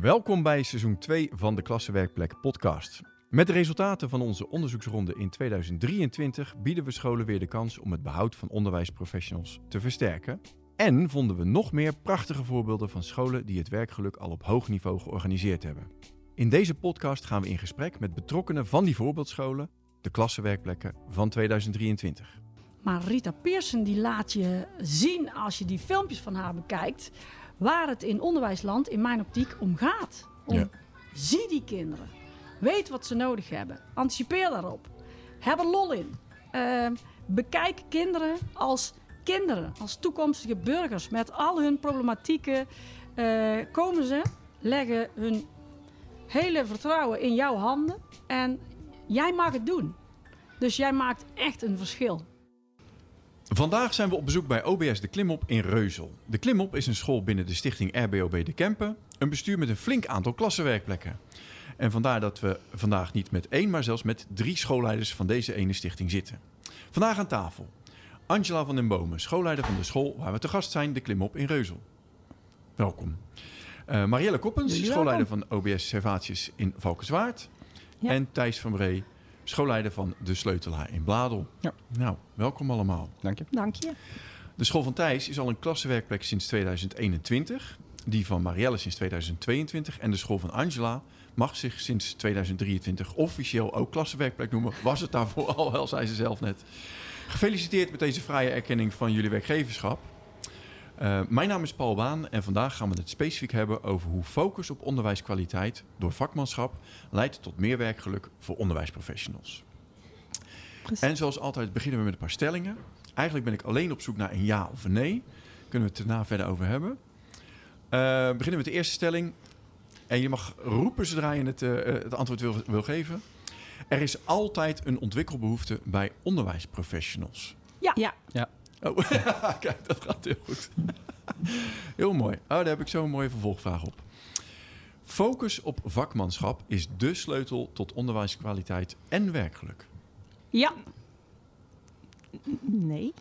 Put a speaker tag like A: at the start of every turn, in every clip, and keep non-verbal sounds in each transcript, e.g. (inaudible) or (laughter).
A: Welkom bij seizoen 2 van de Klassenwerkplek podcast. Met de resultaten van onze onderzoeksronde in 2023 bieden we scholen weer de kans om het behoud van onderwijsprofessionals te versterken. En vonden we nog meer prachtige voorbeelden van scholen die het werkgeluk al op hoog niveau georganiseerd hebben. In deze podcast gaan we in gesprek met betrokkenen van die voorbeeldscholen, de klassenwerkplekken van 2023.
B: Maar Rita Pearson die laat je zien als je die filmpjes van haar bekijkt, waar het in onderwijsland in mijn optiek om gaat. Om,
A: Ja.
B: Zie die kinderen. Weet wat ze nodig hebben. Anticipeer daarop. Heb er lol in. Ehm, bekijk kinderen als kinderen, als toekomstige burgers. Met al hun problematieken eh, komen ze, leggen hun hele vertrouwen in jouw handen. En jij mag het doen. Dus jij maakt echt een verschil.
A: Vandaag zijn we op bezoek bij OBS De Klimop in Reuzel. De Klimop is een school binnen de stichting RBOB De Kempen. Een bestuur met een flink aantal klassenwerkplekken. En vandaar dat we vandaag niet met één, maar zelfs met drie schoolleiders van deze ene stichting zitten. Vandaag aan tafel Angela van den Bomen, schoolleider van de school waar we te gast zijn, De Klimop in Reuzel. Welkom. Eh, Marielle Koppens, schoolleider van OBS Servatius in Valkenswaard.
C: Ja.
A: En Thijs van Bree, schoolleider van De Sleutelaar in Bladel.
C: Ja.
A: Nou, welkom allemaal.
C: Dank je.
B: Dank je.
A: De school van Thijs is al een klassenwerkplek sinds 2021. Die van Marielle sinds 2022. En de school van Angela mag zich sinds 2023 officieel ook klassenwerkplek noemen. Was het daarvoor (laughs) al wel, zei ze zelf net. Gefeliciteerd met deze fraaie erkenning van jullie werkgeverschap. Eh, mijn naam is Paul Baan en vandaag gaan we het specifiek hebben over hoe focus op onderwijskwaliteit door vakmanschap leidt tot meer werkgeluk voor onderwijsprofessionals. En zoals altijd beginnen we met een paar stellingen. Eigenlijk ben ik alleen op zoek naar een ja of een nee. Kunnen we het daarna verder over hebben. Eh, we beginnen met de eerste stelling. En je mag roepen zodra je het, eh, het antwoord wil, wil geven. Er is altijd een ontwikkelbehoefte bij onderwijsprofessionals.
B: Ja.
C: Ja.
A: Oh, (laughs) kijk, dat gaat heel goed. (laughs) heel mooi. Oh, daar heb ik zo een mooie vervolgvraag op. Focus op vakmanschap is dé sleutel tot onderwijskwaliteit en werkgeluk.
B: Ja.
C: Nee.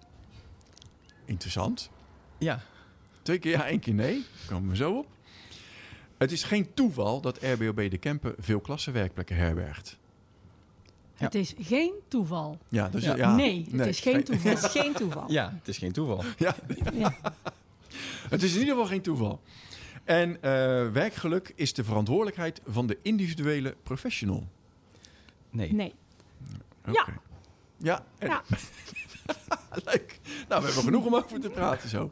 A: Interessant.
C: Ja.
A: Twee keer ja, één keer nee. Komen we zo op. Het is geen toeval dat RBOB de Kempen veel klassenwerkplekken herbergt.
C: Ja.
B: Het is geen toeval.
A: Ja, dus
C: Ja.
A: ja.
B: nee, het is geen toeval.
D: Het is geen toeval.
C: Ja, het is geen toeval. (laughs)
A: Ja,
B: Ja.
A: het is in ieder geval geen toeval. En eh, werkgeluk is de verantwoordelijkheid van de individuele professional.
C: Nee.
D: Nee.
A: Oké.
B: Ja.
A: Ja. en-
B: Ja. (laughs)
A: Leuk. Nou, we hebben genoeg om over te praten zo.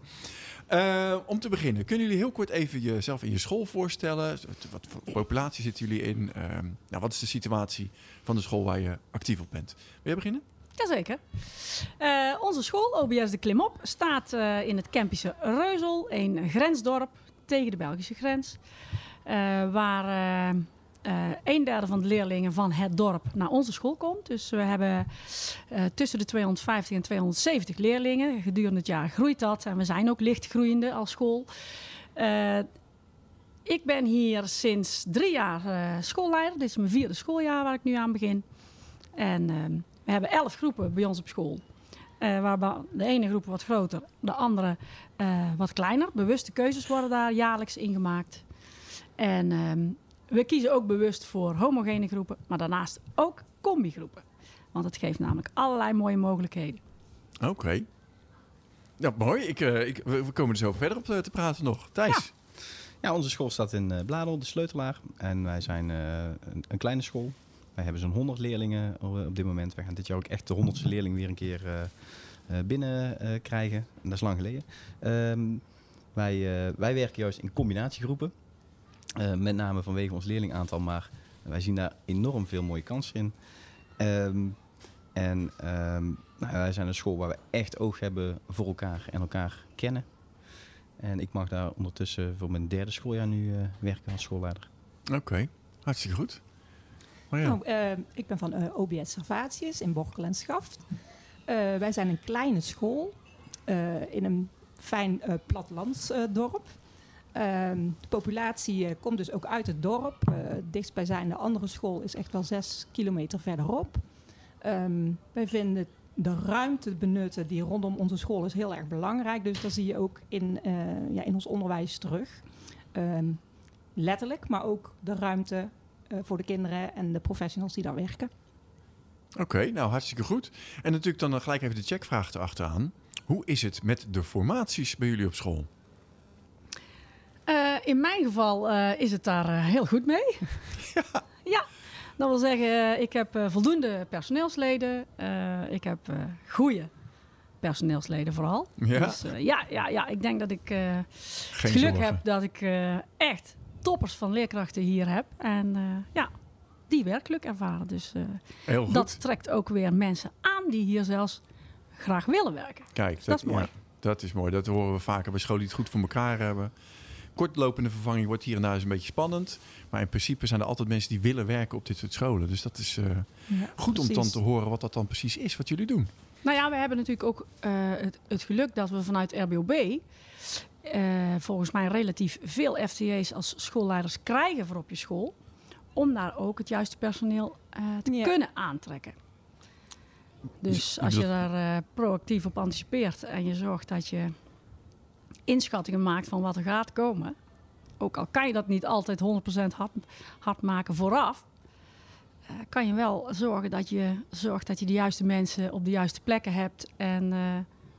A: Eh, om te beginnen, kunnen jullie heel kort even jezelf in je school voorstellen? Wat voor populatie zitten jullie in? Ehm, nou, wat is de situatie van de school waar je actief op bent? Wil jij beginnen?
B: Jazeker. Eh, onze school, OBS de Klimop, staat eh, in het Kempische Reuzel, een grensdorp tegen de Belgische grens. waar eh, een derde van de leerlingen van het dorp naar onze school komt. Dus we hebben eh, tussen de 250 en 270 leerlingen. Gedurende het jaar groeit dat en we zijn ook licht groeiende als school. Eh, ik ben hier sinds drie jaar schoolleider. Dit is mijn vierde schooljaar waar ik nu aan begin. En we hebben elf groepen bij ons op school. Waarbij de ene groep wat groter, de andere wat kleiner. Bewuste keuzes worden daar jaarlijks in gemaakt. En ehm, we kiezen ook bewust voor homogene groepen, maar daarnaast ook combigroepen. Want het geeft namelijk allerlei mooie mogelijkheden.
A: Oké. Ja, mooi. Ik, eh, ik, we komen er zo verder op eh, te praten nog. Thijs.
C: Ja, onze school staat in eh Bladel, de Sleutelaar. En wij zijn eh, een, een kleine school. Wij hebben zo'n 100 leerlingen op dit moment. Wij gaan dit jaar ook echt de 100ste leerling weer een keer eh, eh, binnen eh, krijgen. En dat is lang geleden. Ehm, wij, eh, wij werken juist in combinatiegroepen. Eh, met name vanwege ons leerlingaantal. Maar wij zien daar enorm veel mooie kansen in. Ehm, en ehm, nou, wij zijn een school waar we echt oog hebben voor elkaar en elkaar kennen. En ik mag daar ondertussen voor mijn derde schooljaar nu eh, werken als schoolleider.
A: Oké. Hartstikke goed. Maar ja.
D: Nou, eh, ik ben van eh, OBS Servatius in Borkel en Schaft. Eh, wij zijn een kleine school eh, in een fijn eh plattelandsdorp. Ehm, de populatie eh, komt dus ook uit het dorp. Eh dichtstbijzijnde andere school is echt wel zes kilometer verderop. Ehm, wij vinden de ruimte benutten die rondom onze school is heel erg belangrijk. Dus dat zie je ook in, eh, ja, in ons onderwijs terug. Ehm, letterlijk, maar ook de ruimte voor de kinderen en de professionals die daar werken.
A: Oké, nou hartstikke goed. En natuurlijk dan gelijk even de checkvraag erachteraan. Hoe is het met de formaties bij jullie op school?
B: Eh, in mijn geval eh, is het daar eh, heel goed mee. (laughs) Ja. Dat wil zeggen, ik heb voldoende personeelsleden. Ik heb goede personeelsleden vooral.
A: Ja?
B: Dus, ja, ja, ja, ik denk dat ik het geluk
A: zorgen.
B: heb dat ik echt toppers van leerkrachten hier heb. En ja, die werkelijk ervaren. Dus dat trekt ook weer mensen aan die hier zelfs graag willen werken.
A: Kijk,
B: dat is mooi.
A: ja, dat is mooi. Dat horen we vaker bij scholen die het goed voor elkaar hebben. Kortlopende vervanging wordt hier en daar eens een beetje spannend. Maar in principe zijn er altijd mensen die willen werken op dit soort scholen. Dus dat is eh,
D: Ja,
A: goed om dan te horen wat dat dan precies is, wat jullie doen.
B: Nou ja, we hebben natuurlijk ook eh, het, het geluk dat we vanuit RBOB eh, volgens mij relatief veel FTE's als schoolleiders krijgen voor op je school. Om daar ook het juiste personeel eh, te
D: Ja.
B: kunnen aantrekken. Dus als je daar eh, proactief op anticipeert en je zorgt dat je inschattingen maakt van wat er gaat komen. Ook al kan je dat niet altijd 100% hard, hard maken vooraf. eh, kan je wel zorgen dat je zorgt dat je de juiste mensen op de juiste plekken hebt. En eh,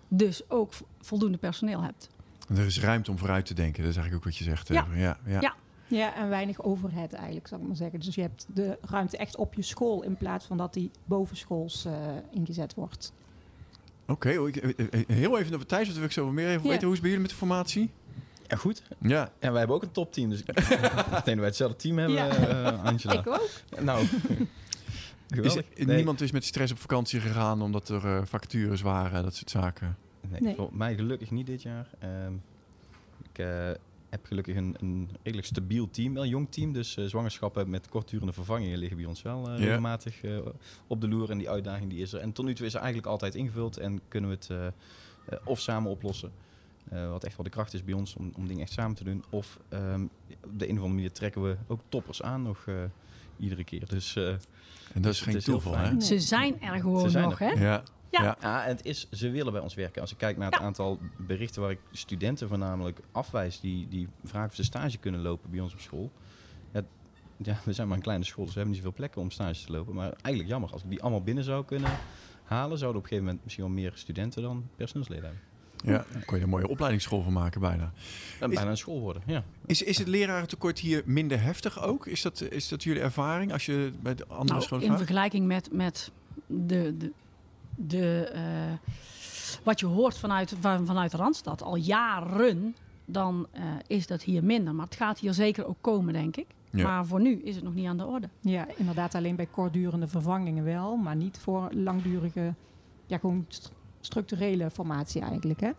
B: dus ook voldoende personeel hebt.
A: En er is ruimte om vooruit te denken. Dat is eigenlijk ook wat je zegt.
B: Ja.
A: Ja, ja.
B: Ja.
D: Ja, en weinig overhead eigenlijk, zou ik maar zeggen. Dus je hebt de ruimte echt op je school in plaats van dat die bovenschools eh, ingezet wordt.
A: Oké, ik- eh, eh, heel even over Thijs, want wil ik zo meer even
D: Ja.
A: weten. Hoe is het bij jullie met de formatie?
C: Ja, goed.
A: Ja,
C: En wij hebben ook een topteam. Dus ik (laughs) denk dat wij hetzelfde team hebben,
D: Ja.
C: eh, Angela.
D: Ik ook.
C: Nou, (laughs)
A: is.
C: Nee.
A: niemand is met stress op vakantie gegaan omdat er eh, vacatures waren, dat soort zaken.
C: Nee,
D: Nee.
C: voor mij gelukkig niet dit jaar. Ehm, ik eh, heb gelukkig een, een redelijk stabiel team, wel een jong team. Dus eh, zwangerschappen met kortdurende vervangingen liggen bij ons wel eh, regelmatig eh, op de loer. En die uitdaging die is er. En tot nu toe is er eigenlijk altijd ingevuld en kunnen we het of samen oplossen. eh, wat echt wel de kracht is bij ons om, om dingen echt samen te doen. Of ehm, op de een of andere manier trekken we ook toppers aan nog eh, iedere keer. Dus eh,
A: En dat is geen toeval, hè?
D: Nee.
B: Ze zijn er gewoon
C: Ze zijn
B: nog,
C: er.
B: hè?
A: Ja.
B: Ja.
A: Ja.
C: En het is, ze willen bij ons werken. Als ik kijk naar het
B: Ja.
C: aantal berichten waar ik studenten voornamelijk afwijs, die, die vragen of ze stage kunnen lopen bij ons op school. Ja, ja, we zijn maar een kleine school, dus we hebben niet zoveel plekken om stage te lopen. Maar eigenlijk jammer, als ik die allemaal binnen zou kunnen halen, zouden op een gegeven moment misschien wel meer studenten dan personeelsleden hebben.
A: ja, daar kon je er een mooie opleidingsschool van maken bijna.
C: En
A: Is-
C: bijna een school worden, ja.
A: Is, is het lerarentekort hier minder heftig ook? Is dat, is dat jullie ervaring als je bij de andere
B: Nou,
A: scholen
B: in
A: vraagt?
B: vergelijking met, met de, de, de, eh, wat je hoort vanuit, van, vanuit Randstad al jaren, dan eh, is dat hier minder. Maar het gaat hier zeker ook komen, denk ik.
A: Ja.
B: Maar voor nu is het nog niet aan de orde.
D: Ja, inderdaad alleen bij kortdurende vervangingen wel, maar niet voor langdurige, ja, gewoon st- structurele formatie eigenlijk. Hè?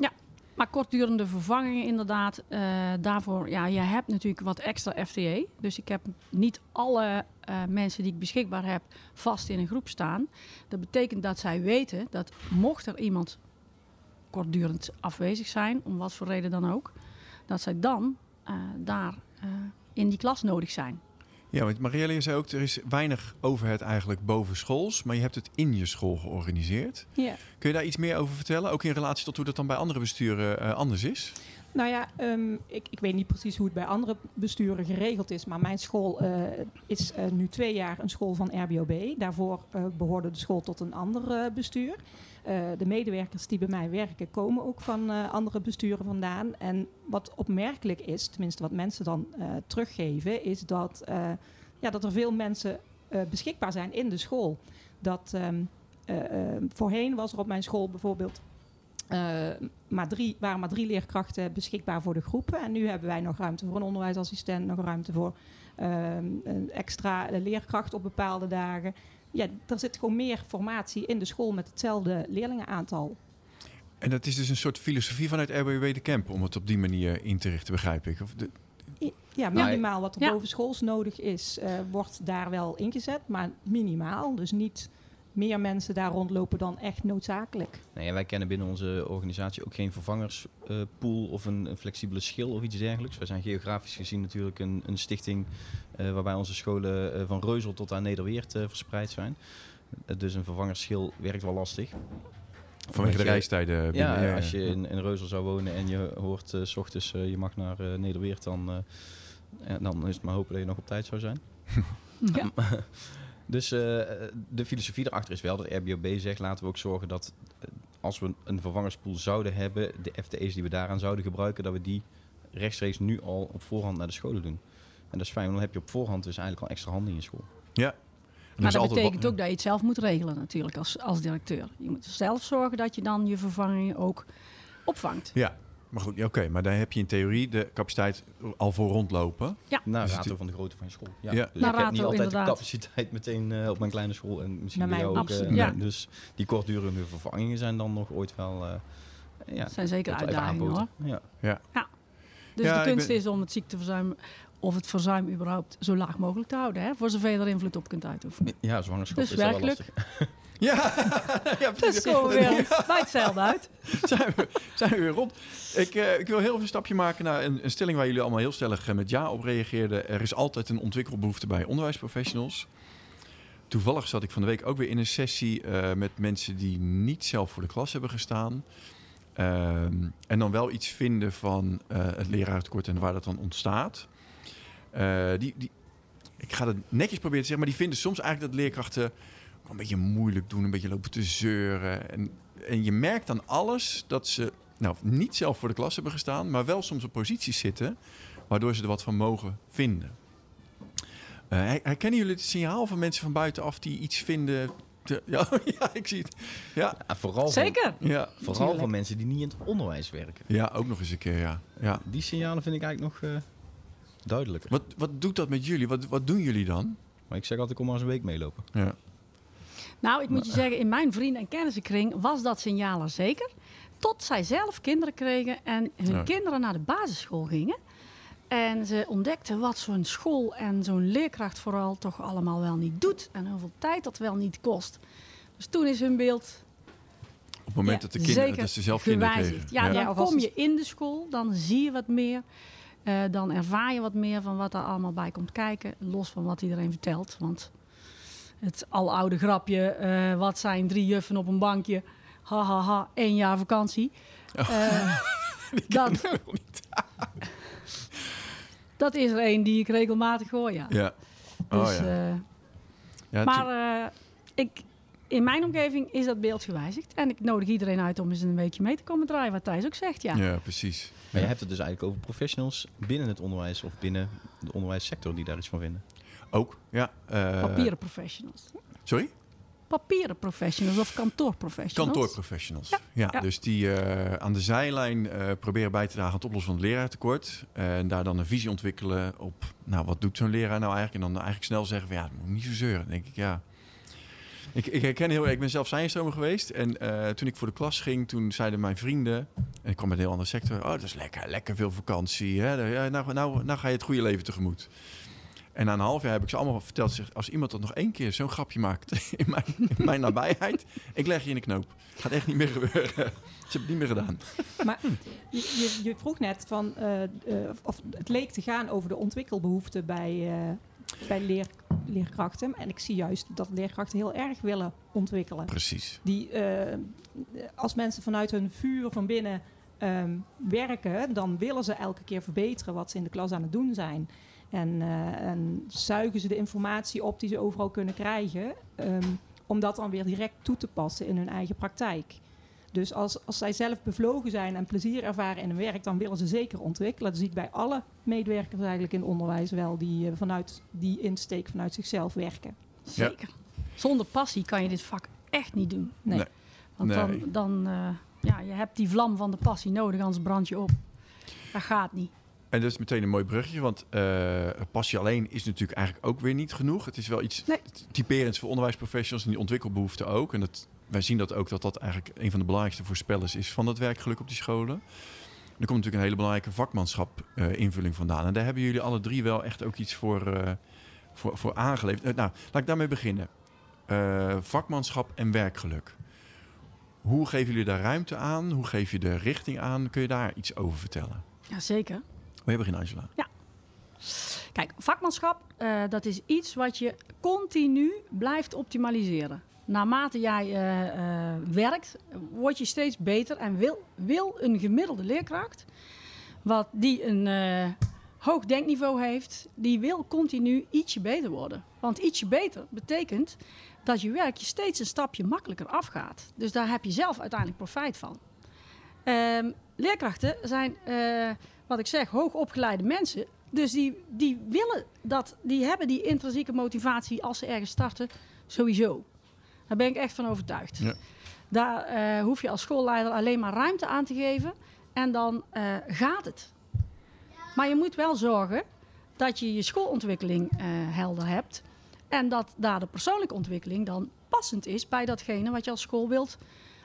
B: Maar kortdurende vervangingen inderdaad, eh, daarvoor, ja, je hebt natuurlijk wat extra FTE. Dus ik heb niet alle eh, mensen die ik beschikbaar heb vast in een groep staan. Dat betekent dat zij weten dat mocht er iemand kortdurend afwezig zijn, om wat voor reden dan ook, dat zij dan eh, daar in die klas nodig zijn.
A: Ja, want Marielle, je zei ook, er is weinig overhead eigenlijk boven schools, maar je hebt het in je school georganiseerd.
D: Ja.
A: Kun je daar iets meer over vertellen? Ook in relatie tot hoe dat dan bij andere besturen eh, anders is?
D: Nou ja, ehm, ik, ik weet niet precies hoe het bij andere besturen geregeld is, maar mijn school eh, is eh, nu twee jaar een school van RBOB. Daarvoor eh, behoorde de school tot een ander bestuur. De medewerkers die bij mij werken komen ook van andere besturen vandaan. En wat opmerkelijk is, tenminste wat mensen dan teruggeven, is dat, ja, dat er veel mensen beschikbaar zijn in de school. Dat ehm, eh, eh, voorheen was er op mijn school bijvoorbeeld eh, maar drie, waren maar drie leerkrachten beschikbaar voor de groepen. En nu hebben wij nog ruimte voor een onderwijsassistent, nog ruimte voor ehm, een extra leerkracht op bepaalde dagen. Ja, er zit gewoon meer formatie in de school met hetzelfde leerlingenaantal.
A: En dat is dus een soort filosofie vanuit RBW de Camp, om het op die manier in te richten, begrijp ik. Of de,
D: Ja,
C: Nou,
D: minimaal wat er
B: ja.
D: boven schools nodig is, eh, wordt daar wel ingezet. Maar minimaal, dus niet meer mensen daar rondlopen dan echt noodzakelijk.
C: Nee, wij kennen binnen onze organisatie ook geen vervangerspool of een, een flexibele schil of iets dergelijks. Wij zijn geografisch gezien natuurlijk een, een stichting eh, waarbij onze scholen eh, van Reuzel tot aan Nederweert eh, verspreid zijn. Eh, dus een vervangersschil werkt wel lastig.
A: vanwege de reistijden. binnen-
C: Ja,
A: ja,
C: als je in, in Reuzel zou wonen en je hoort eh, s ochtends eh, je mag naar eh, Nederweert, dan, eh, En dan is het maar hopen dat je nog op tijd zou zijn. (laughs)
B: Ja. (laughs)
C: Dus eh, de filosofie erachter is wel dat RBOB zegt... laten we ook zorgen dat eh, als we een vervangerspool zouden hebben... de FTE's die we daaraan zouden gebruiken... dat we die rechtstreeks nu al op voorhand naar de scholen doen. En dat is fijn, want dan heb je op voorhand dus eigenlijk al extra handen in je school.
A: Ja. En
B: Maar dat betekent ook dat je het zelf moet regelen natuurlijk als, als directeur. Je moet zelf zorgen dat je dan je vervangingen ook opvangt.
A: Ja, maar goed, ja, oké. maar dan heb je in theorie de capaciteit al voor rondlopen.
C: Naar
A: Dus
C: rato van de grootte van je school. Ja.
A: Ja.
C: Dus
B: Naar
C: ik heb niet altijd
B: inderdaad.
C: de capaciteit meteen eh, op mijn kleine school. En misschien bij jou ook. eh, nou, Dus die kortdurende vervangingen zijn dan nog ooit wel... eh ja,
B: zijn zeker uitdagingen hoor.
C: Ja.
B: Dus
A: Ja,
B: de
A: ik
B: kunst
A: ben-
B: is om het ziekteverzuim of het verzuim überhaupt zo laag mogelijk te houden. Hè? Voor zover je er invloed op kunt uitoefenen.
C: ja, zwangerschap
B: Dus
C: is wel
B: werkelijk.
C: lastig. (laughs)
A: Ja, (laughs) ja
B: Dus
A: precies.
B: komen we weer bij hetzelfde uit. (laughs)
A: zijn, we, zijn we weer rond. Ik, eh, ik wil heel even een stapje maken naar een, een stelling waar jullie allemaal heel stellig eh, met ja op reageerden. Er is altijd een ontwikkelbehoefte bij onderwijsprofessionals. Toevallig zat ik van de week ook weer in een sessie eh, met mensen die niet zelf voor de klas hebben gestaan. Ehm, en dan wel iets vinden van het leraartekort en waar dat dan ontstaat. Die, die, ik ga het netjes proberen te zeggen, maar die vinden soms eigenlijk dat leerkrachten een beetje moeilijk doen, een beetje lopen te zeuren. En, en je merkt aan alles dat ze nou, niet zelf voor de klas hebben gestaan, maar wel soms op posities zitten waardoor ze er wat van mogen vinden. Eh, her- herkennen jullie het signaal van mensen van buitenaf die iets vinden? te- (laughs) ja, ja, ik zie het. Ja,
C: Ja, vooral van,
B: Zeker.
A: ja.
C: vooral
B: Tuurlijk.
C: van mensen die niet in het onderwijs werken.
A: ja, ook nog eens een keer, ja. ja.
C: Die signalen vind ik eigenlijk nog eh, duidelijker.
A: Wat, wat doet dat met jullie? Wat, wat doen jullie dan?
C: Maar ik zeg altijd, kom maar eens een week meelopen.
A: Ja.
B: Nou, ik moet je zeggen, in mijn vrienden- en kennissenkring was dat signaal er zeker. Tot zij zelf kinderen kregen en hun
A: Ja.
B: kinderen naar de basisschool gingen. En ze ontdekten wat zo'n school en zo'n leerkracht vooral toch allemaal wel niet doet. En hoeveel tijd dat wel niet kost. Dus toen is hun beeld
A: Op het moment
B: ja,
A: dat, de kinderen, dat ze zelf kinderen kregen.
B: Ja,
D: Ja,
B: dan kom je in de school, dan zie je wat meer. Eh, dan ervaar je wat meer van wat er allemaal bij komt kijken. Los van wat iedereen vertelt. Want het aloude grapje, eh, wat zijn drie juffen op een bankje? Ha, ha, ha, één jaar vakantie. Eh, (laughs) dat, (laughs) dat is er één die ik regelmatig hoor, ja.
A: Ja. Oh,
B: Dus,
A: ja.
B: eh,
A: ja
B: maar eh, ik, in mijn omgeving is dat beeld gewijzigd. En ik nodig iedereen uit om eens een weekje mee te komen draaien, wat Thijs ook zegt, ja.
A: ja, precies.
C: Maar je hebt het dus eigenlijk over professionals binnen het onderwijs of binnen de onderwijssector die daar iets van vinden.
A: Ook, ja. eh,
B: Papieren professionals.
A: Sorry?
B: Papieren professionals of kantoorprofessionals.
A: Kantoorprofessionals. Ja,
B: Ja, ja.
A: dus die eh, aan de zijlijn eh, proberen bij te dragen aan het oplossen van het leraartekort. En daar dan een visie ontwikkelen op, nou, wat doet zo'n leraar nou eigenlijk? En dan eigenlijk snel zeggen van, ja, dat moet niet zo zeuren. Dan denk ik, ja... Ik, ik herken heel erg, ik ben zelf science geweest. En toen ik voor de klas ging, toen zeiden mijn vrienden... En ik kwam uit een heel andere sector. Oh, dat is lekker, lekker veel vakantie. Hè? Nou, nou, nou ga je het goede leven tegemoet. En na een half jaar heb ik ze allemaal verteld. Zeg, als iemand dat nog één keer zo'n grapje maakt (laughs) in mijn, in mijn (laughs) nabijheid, ik leg je in de knoop. Gaat echt niet meer gebeuren. (laughs) Ze hebben het niet meer gedaan.
D: Maar je, je, je vroeg net van, eh, eh, of het leek te gaan over de ontwikkelbehoeften bij, eh, bij leer, leerkrachten. En ik zie juist dat leerkrachten heel erg willen ontwikkelen.
A: Precies.
D: Die, als mensen vanuit hun vuur van binnen ehm, werken, dan willen ze elke keer verbeteren wat ze in de klas aan het doen zijn. En, eh, en zuigen ze de informatie op die ze overal kunnen krijgen, ehm, om dat dan weer direct toe te passen in hun eigen praktijk. Dus als, als zij zelf bevlogen zijn en plezier ervaren in hun werk, dan willen ze zeker ontwikkelen. Dat zie ik bij alle medewerkers eigenlijk in het onderwijs wel, die eh, vanuit die insteek vanuit zichzelf werken.
B: Zeker. Zonder passie kan je dit vak echt niet doen.
D: Nee.
A: Nee.
B: Want
A: Nee.
B: dan, dan eh, ja, je hebt die vlam van de passie nodig, anders brand je op. Dat gaat niet.
A: En dat is meteen een mooi bruggetje, want eh, passie alleen is natuurlijk eigenlijk ook weer niet genoeg. Het is wel iets
B: Nee.
A: typerends voor onderwijsprofessionals en die ontwikkelbehoeften ook. En dat, wij zien dat ook dat dat eigenlijk een van de belangrijkste voorspellers is van dat werkgeluk op die scholen. Er komt natuurlijk een hele belangrijke vakmanschap eh, invulling vandaan. En daar hebben jullie alle drie wel echt ook iets voor, eh, voor, voor aangeleverd. Nou, laat ik daarmee beginnen. Eh, vakmanschap en werkgeluk. Hoe geven jullie daar ruimte aan? Hoe geef je de richting aan? Kun je daar iets over vertellen?
B: Ja, zeker.
A: Wil je beginnen, Angela?
B: Kijk, vakmanschap, eh, dat is iets wat je continu blijft optimaliseren. Naarmate jij eh, eh, werkt, word je steeds beter en wil, wil een gemiddelde leerkracht, wat die een, hoog denkniveau heeft, die wil continu ietsje beter worden. Want ietsje beter betekent dat je werk je steeds een stapje makkelijker afgaat. Dus daar heb je zelf uiteindelijk profijt van. Ehm, leerkrachten zijn, wat ik zeg, hoogopgeleide mensen. Dus die, die willen dat, die hebben die intrinsieke motivatie als ze ergens starten, sowieso. Daar ben ik echt van overtuigd.
A: Ja.
B: Daar eh, hoef je als schoolleider alleen maar ruimte aan te geven en dan eh, gaat het. Maar je moet wel zorgen dat je je schoolontwikkeling eh, helder hebt. En dat daar de persoonlijke ontwikkeling dan passend is bij datgene wat je als school wilt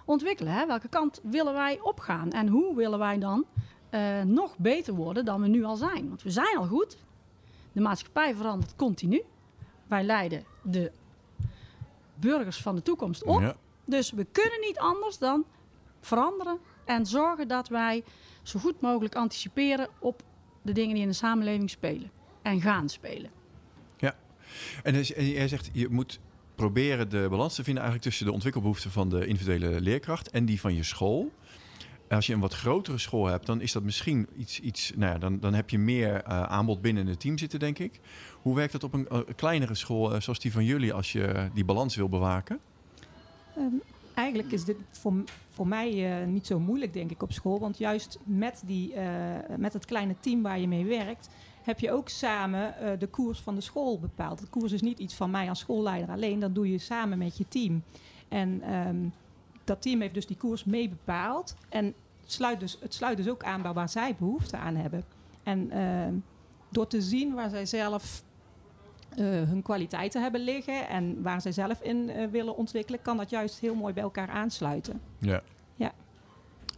B: ontwikkelen. Hè? Welke kant willen wij opgaan? En hoe willen wij dan eh, nog beter worden dan we nu al zijn? Want we zijn al goed. De maatschappij verandert continu. Wij leiden de burgers van de toekomst op.
A: Ja.
B: Dus we kunnen niet anders dan veranderen en zorgen dat wij zo goed mogelijk anticiperen op de dingen die in de samenleving spelen en gaan spelen.
A: En dus- en jij zegt, je moet proberen de balans te vinden eigenlijk tussen de ontwikkelbehoeften van de individuele leerkracht en die van je school. Als je een wat grotere school hebt, dan is dat misschien iets, iets nou ja, dan, dan heb je meer eh, aanbod binnen het team zitten, denk ik. Hoe werkt dat op een eh, kleinere school eh, zoals die van jullie als je die balans wil bewaken?
D: Ehm, eigenlijk is dit voor, voor mij niet zo moeilijk, denk ik, op school. Want juist met, die, met het kleine team waar je mee werkt, heb je ook samen de koers van de school bepaald. De koers is niet iets van mij als schoolleider alleen, dat doe je samen met je team. En ehm, dat team heeft dus die koers mee bepaald. En sluit dus, het sluit dus ook aan bij waar zij behoefte aan hebben. En ehm, door te zien waar zij zelf eh, hun kwaliteiten hebben liggen en waar zij zelf in eh, willen ontwikkelen, kan dat juist heel mooi bij elkaar aansluiten.
A: Ja.
D: Ja.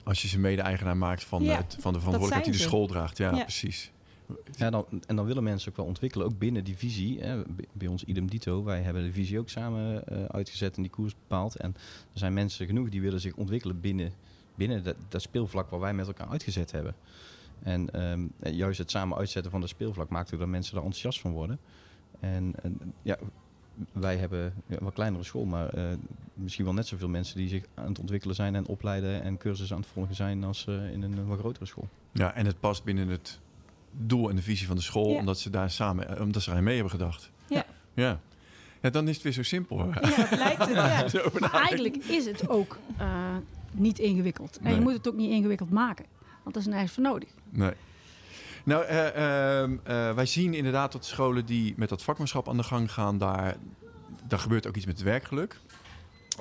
A: Als je ze mede-eigenaar maakt van,
D: Ja,
A: het, van de verantwoordelijkheid die de school draagt. Ja,
D: Ja.
A: precies.
C: Ja, en dan willen mensen ook wel ontwikkelen, ook binnen die visie. Hè. Bij ons idem dito, wij hebben de visie ook samen eh, uitgezet en die koers bepaald. En er zijn mensen genoeg die willen zich ontwikkelen binnen, binnen dat, dat speelvlak waar wij met elkaar uitgezet hebben. En ehm, en juist het samen uitzetten van dat speelvlak maakt ook dat mensen daar enthousiast van worden. En, ja, wij hebben een wat kleinere school, maar eh, misschien wel net zoveel mensen die zich aan het ontwikkelen zijn en opleiden en cursussen aan het volgen zijn als eh, in een wat grotere school.
A: Ja, en het past binnen het doel en de visie van de school,
D: Ja.
A: omdat ze daar samen, eh, omdat ze aan mee hebben gedacht.
D: Ja.
A: Ja. Ja, dan is het weer zo simpel.
D: Ja, het lijkt het. (laughs) Ja.
A: Zo
B: Maar eigenlijk is het ook eh, niet ingewikkeld. En je moet het ook niet ingewikkeld maken. Want dat is nergens voor nodig.
A: Nee. Nou, eh, ehm, eh, wij zien inderdaad dat scholen die met dat vakmanschap aan de gang gaan, daar, daar gebeurt ook iets met het werkgeluk.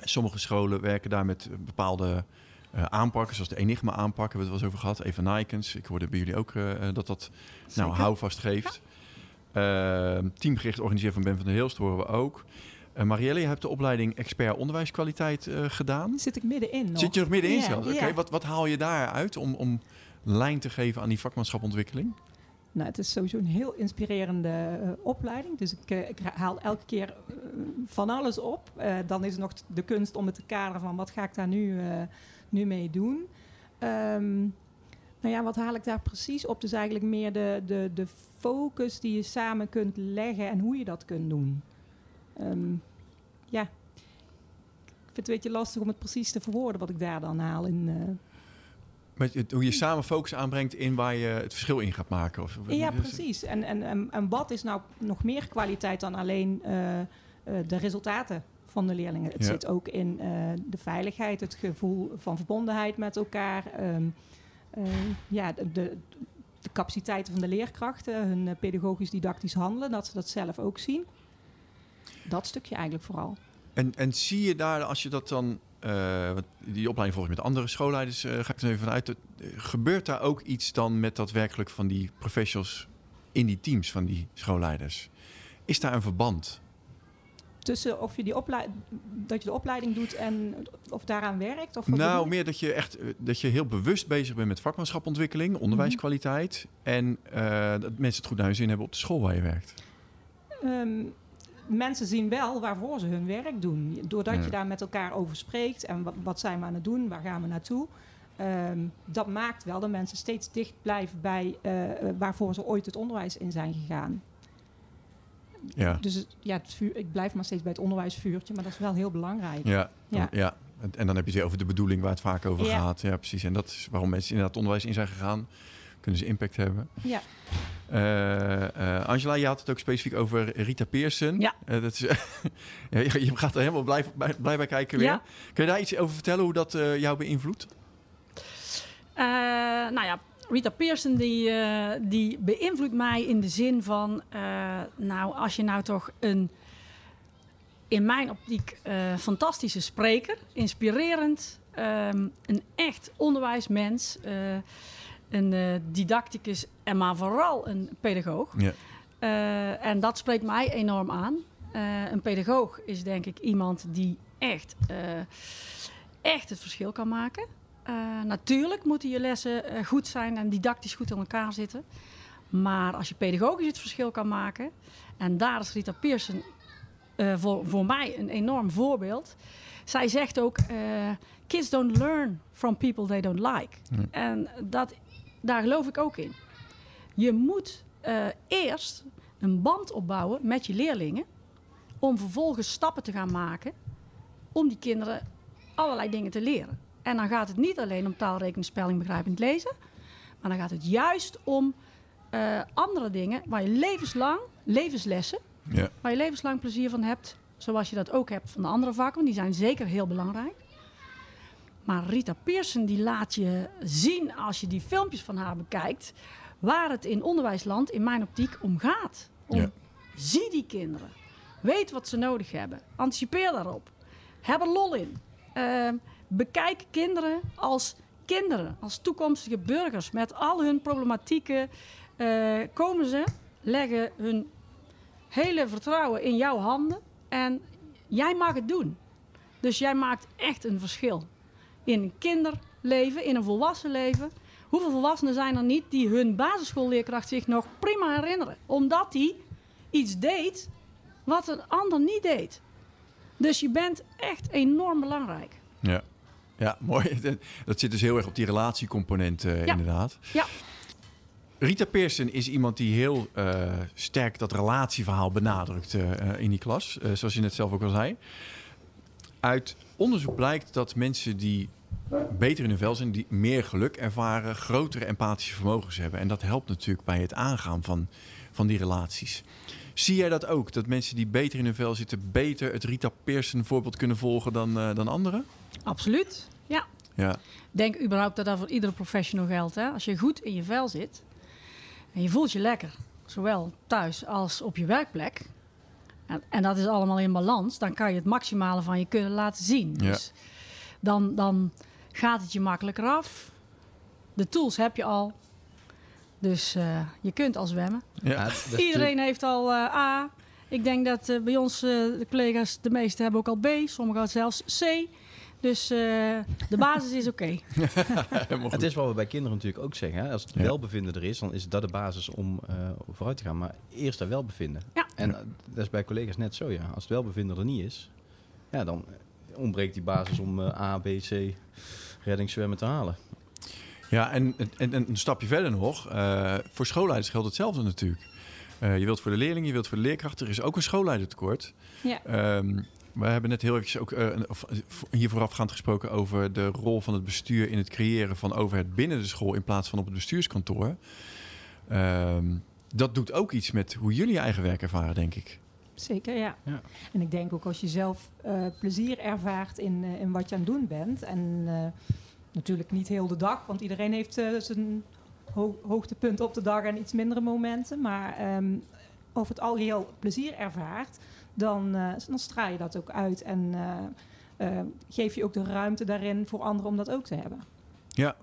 A: Sommige scholen werken daar met bepaalde eh, aanpakken, zoals de Enigma-aanpak, hebben we het wel eens over gehad. Even Nikens, ik hoorde bij jullie ook eh, dat dat nou, houvast geeft. Ehm, teamgericht organiseren van Ben van der Hilst horen we ook. Eh, Marielle, je hebt de opleiding expert onderwijskwaliteit eh, gedaan.
D: Zit ik middenin nog.
A: Zit je nog middenin zelfs? Oké, wat, wat haal je daar uit om, om lijn te geven aan die vakmanschapontwikkeling?
D: Nou, het is sowieso een heel inspirerende eh, opleiding. Dus ik, eh, ik haal elke keer eh, van alles op. Eh, dan is het nog de kunst om het te kaderen van wat ga ik daar nu, eh, nu mee doen. Ehm, nou ja, wat haal ik daar precies op? Dus eigenlijk meer de, de, de focus die je samen kunt leggen en hoe je dat kunt doen. Ehm, ja, ik vind het een beetje lastig om het precies te verwoorden wat ik daar dan haal in. eh,
A: Met het- hoe je samen focus aanbrengt in waar je het verschil in gaat maken. Of,
D: Ja, precies. En, en, en, en wat is nou nog meer kwaliteit dan alleen de resultaten van de leerlingen? Het
A: Ja.
D: zit ook in eh, de veiligheid, het gevoel van verbondenheid met elkaar. ehm, eh, ja, de, de, de capaciteiten van de leerkrachten, hun eh, pedagogisch-didactisch handelen, dat ze dat zelf ook zien. Dat stukje eigenlijk vooral.
A: En, en zie je daar, als je dat dan... eh, want die opleiding volg ik met andere schoolleiders, eh, ga ik er even vanuit. eh, gebeurt daar ook iets dan met dat werkelijk van die professionals in die teams van die schoolleiders? Is daar een verband?
D: Tussen of je, die dat je de opleiding doet en of daaraan werkt? Of
A: Nou, meer dat je echt eh, dat je heel bewust bezig bent met vakmanschapontwikkeling, onderwijskwaliteit. En eh, dat mensen het goed naar hun zin hebben op de school waar je werkt.
D: Ehm, mensen zien wel waarvoor ze hun werk doen. Doordat
A: Ja.
D: je daar met elkaar over spreekt en wat, wat zijn we aan het doen, waar gaan we naartoe. Ehm, dat maakt wel dat mensen steeds dicht blijven bij eh, waarvoor ze ooit het onderwijs in zijn gegaan.
A: Ja,
D: Dus het- ja, het vuur, ik blijf maar steeds bij het onderwijsvuurtje, maar dat is wel heel belangrijk.
A: ja,
D: Ja.
A: ja. En, dan heb je het over de bedoeling waar het vaak over
D: Ja.
A: gaat. Ja, precies. En dat is waarom mensen inderdaad het onderwijs in zijn gegaan. Kunnen ze impact hebben.
D: Ja.
A: Eh, eh, Angela, je had het ook specifiek over Rita Pearson.
B: Ja.
A: Eh, dat is, (laughs) ja, je je gaat er helemaal blij, bij, blij bij kijken weer.
B: Ja.
A: Kun je daar iets over vertellen hoe dat jou beïnvloedt?
B: Nou ja, Rita Pearson die, eh, die beïnvloedt mij in de zin van... eh, nou, als je nou toch een, in mijn optiek, eh, fantastische spreker... inspirerend, ehm, een echt onderwijsmens... een didacticus en maar vooral een pedagoog.
A: Ja.
B: En dat spreekt mij enorm aan. Een pedagoog is denk ik iemand die echt, echt het verschil kan maken. Eh, natuurlijk moeten je lessen eh, goed zijn en didactisch goed in elkaar zitten. Maar als je pedagogisch het verschil kan maken, en daar is Rita Pearson eh, voor, voor mij een enorm voorbeeld. Zij zegt ook: Kids don't learn from people they don't like. En dat, daar geloof ik ook in. Je moet eerst een band opbouwen met je leerlingen. Om vervolgens stappen te gaan maken. Om die kinderen allerlei dingen te leren. En dan gaat het niet alleen om taal, rekening, spelling, begrijpend lezen. Maar dan gaat het juist om eh, andere dingen waar je levenslang, levenslessen,
A: Ja.
B: waar je levenslang plezier van hebt. Zoals je dat ook hebt van de andere vakken, want die zijn zeker heel belangrijk. Maar Rita Pearson die laat je zien als je die filmpjes van haar bekijkt, waar het in onderwijsland in mijn optiek om gaat. Om,
A: Ja.
B: Zie die kinderen. Weet wat ze nodig hebben. Anticipeer daarop. Heb er lol in. Ehm, bekijk kinderen als kinderen, als toekomstige burgers met al hun problematieken. eh, komen ze, leggen hun hele vertrouwen in jouw handen en jij mag het doen. Dus jij maakt echt een verschil in een kinderleven, in een volwassen leven. Hoeveel volwassenen zijn er niet die hun basisschoolleerkracht zich nog prima herinneren? Omdat die iets deed wat een ander niet deed. Dus je bent echt enorm belangrijk.
A: Ja. Ja, (laughs) mooi. Dat zit dus heel erg op die relatiecomponent eh,
B: Ja.
A: inderdaad.
B: Ja.
A: Rita Pearson is iemand die heel eh, sterk dat relatieverhaal benadrukt eh, in die klas. zoals je net zelf ook al zei. Uit onderzoek blijkt dat mensen die beter in hun vel zijn, die meer geluk ervaren, grotere empathische vermogens hebben. En dat helpt natuurlijk bij het aangaan van, van die relaties. Zie jij dat ook? Dat mensen die beter in hun vel zitten, beter het Rita Pearson voorbeeld kunnen volgen dan, eh, dan anderen?
B: Absoluut. Ja.
A: Ja.
B: Denk überhaupt dat dat voor iedere professional geldt. Hè? Als je goed in je vel zit en je voelt je lekker, zowel thuis als op je werkplek, en, en dat is allemaal in balans, dan kan je het maximale van je kunnen laten zien.
A: Ja.
B: Dus dan, dan gaat het je makkelijker af. De tools heb je al. Dus eh, je kunt al zwemmen.
A: Ja. (laughs)
B: Iedereen heeft al eh, A. Ik denk dat eh, bij ons eh, de collega's, de meeste hebben ook al B. Sommigen zelfs C. Dus eh, de (laughs) basis is oké. (laughs)
C: Het is wat we bij kinderen natuurlijk ook zeggen. Hè? Als het
A: Ja.
C: welbevinden er is, dan is dat de basis om eh, vooruit te gaan. Maar eerst dat welbevinden.
B: Ja.
C: En dat is bij collega's net zo, ja. Als het welbevinden er niet is, ja, dan ontbreekt die basis om eh, A, B, C reddingszwemmen te halen.
A: Ja, en, en, en een stapje verder nog. eh, voor schoolleiders geldt hetzelfde natuurlijk. Eh, je wilt voor de leerlingen, je wilt voor de leerkrachten. Er is ook een schoolleidertekort.
D: Ja.
A: Ehm, we hebben net heel eventjes ook eh, eh, hier voorafgaand gesproken over de rol van het bestuur in het creëren van overheid binnen de school in plaats van op het bestuurskantoor. Ehm, dat doet ook iets met hoe jullie je eigen werk ervaren, denk ik.
D: Zeker, ja.
C: Ja.
D: En ik denk ook als je zelf eh, plezier ervaart in, eh, in wat je aan het doen bent. En eh, natuurlijk niet heel de dag, want iedereen heeft eh, zijn ho hoogtepunt op de dag en iets mindere momenten. Maar ehm, over het algeheel plezier ervaart, dan, eh, dan straal je dat ook uit. En eh, geef je ook de ruimte daarin voor anderen om dat ook te hebben.
A: Ja,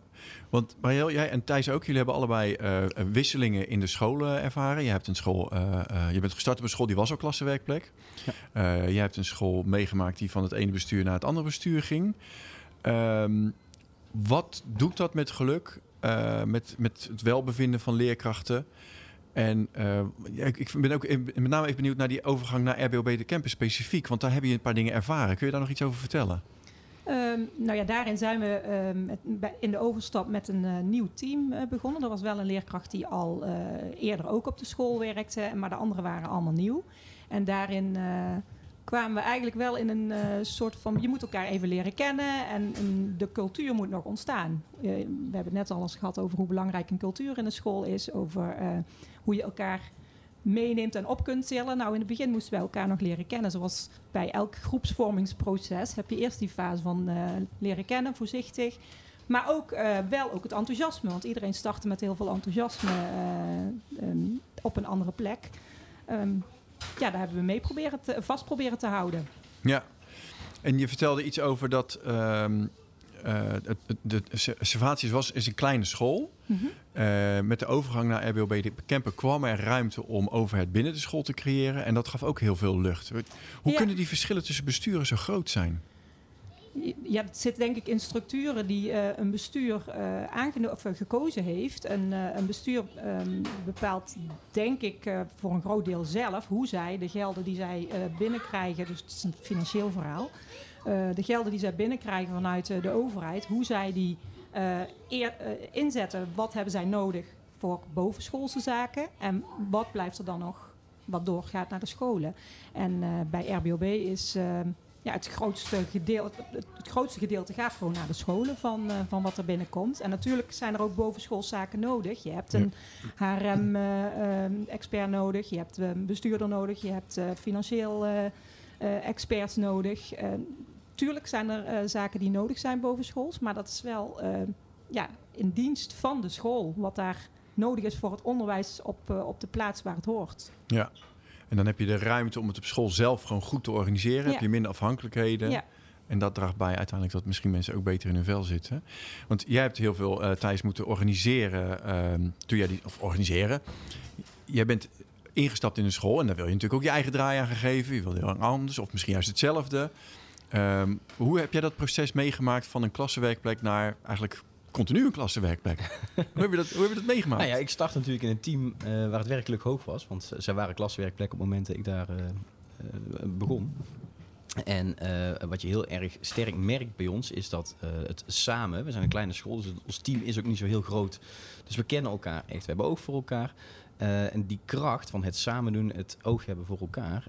A: want Mariel, jij en Thijs ook, jullie hebben allebei eh, wisselingen in de scholen ervaren. Je hebt een school, eh, eh, je bent gestart op een school die was al klassenwerkplek.
C: Ja.
A: Eh, je hebt een school meegemaakt die van het ene bestuur naar het andere bestuur ging. Ehm, wat doet dat met geluk, eh, met, met het welbevinden van leerkrachten? En eh, ik, ik ben ook in- met name even benieuwd naar die overgang naar RBOB de campus specifiek. Want daar heb je een paar dingen ervaren. Kun je daar nog iets over vertellen?
D: Ehm, nou ja, daarin zijn we ehm, in de overstap met een eh, nieuw team begonnen. Er was wel een leerkracht die al eerder ook op de school werkte, maar de anderen waren allemaal nieuw. En daarin kwamen we eigenlijk wel in een eh, soort van... je moet elkaar even leren kennen en, de cultuur moet nog ontstaan. Eh, we hebben het net al eens gehad over hoe belangrijk een cultuur in de school is. Over eh, hoe je elkaar meeneemt en op kunt tillen. Nou, in het begin moesten we elkaar nog leren kennen. Zoals bij elk groepsvormingsproces heb je eerst die fase van leren kennen, voorzichtig. Maar ook wel ook het enthousiasme. Want iedereen startte met heel veel enthousiasme eh, ehm, op een andere plek. Ehm, ja, daar hebben we mee proberen te, vast proberen te houden.
A: Ja. En je vertelde iets over dat het, het- de Servatius was is een kleine school. Eh, met de overgang naar RBOB de Kemper kwam er ruimte om overheid binnen de school te creëren. En dat gaf ook heel veel lucht. Hoe
D: Ja.
A: kunnen die verschillen tussen besturen zo groot zijn?
D: Ja, het zit denk ik in structuren die eh, een bestuur aangeno- of, eh, gekozen heeft. En een bestuur ehm, bepaalt, denk ik, voor een groot deel zelf hoe zij de gelden die zij binnenkrijgen, dus het is een financieel verhaal, de gelden die zij binnenkrijgen vanuit de overheid, hoe zij die inzetten. Wat hebben zij nodig voor bovenschoolse zaken en wat blijft er dan nog wat doorgaat naar de scholen. En bij RBOB is ehm, ja, het, grootste gedeelte, het, grootste gedeelte gaat gewoon naar de scholen van, eh, van wat er binnenkomt. En natuurlijk zijn er ook bovenschoolszaken nodig. Je hebt een HRM-expert nodig, je hebt een bestuurder nodig, je hebt eh, financieel eh, eh, experts nodig. Eh, tuurlijk zijn er eh, zaken die nodig zijn bovenschools, maar dat is wel eh, ja, in dienst van de school, wat daar nodig is voor het onderwijs op, eh, op de plaats waar het hoort.
A: Ja. En dan heb je de ruimte om het op school zelf gewoon goed te organiseren.
D: Ja.
A: Heb je minder afhankelijkheden.
D: Ja.
A: En dat draagt bij uiteindelijk dat misschien mensen ook beter in hun vel zitten. Want jij hebt heel veel uh, Thijs moeten organiseren. Uh, toen jij die, of organiseren. Jij bent ingestapt in een school en daar wil je natuurlijk ook je eigen draai aan gegeven. Je wil heel anders of misschien juist hetzelfde. Um, hoe heb jij dat proces meegemaakt van een klassenwerkplek naar eigenlijk continu een klassenwerkplek? (laughs) hoe, heb je dat, hoe heb je dat meegemaakt?
C: Nou ja, ik start natuurlijk in een team uh, waar het werkelijk hoog was. Want zij waren klassenwerkplek op het moment dat ik daar uh, begon. En uh, wat je heel erg sterk merkt bij ons is dat uh, het samen, we zijn een kleine school, dus ons team is ook niet zo heel groot. Dus we kennen elkaar echt, we hebben oog voor elkaar. Uh, en die kracht van het samen doen, het oog hebben voor elkaar,